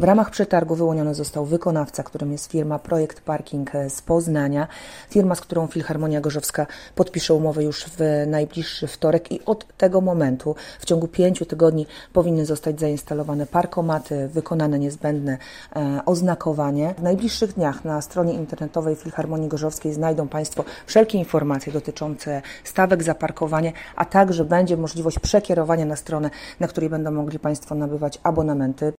W ramach przetargu wyłoniony został wykonawca, którym jest firma Projekt Parking z Poznania. Firma, z którą Filharmonia Gorzowska podpisze umowę już w najbliższy wtorek i od tego momentu w ciągu pięciu tygodni powinny zostać zainstalowane parkomaty, wykonane niezbędne e, oznakowanie. W najbliższych dniach na stronie internetowej Filharmonii Gorzowskiej znajdą Państwo wszelkie informacje dotyczące stawek za parkowanie, a także będzie możliwość przekierowania na stronę, na której będą mogli Państwo nabywać abonamenty.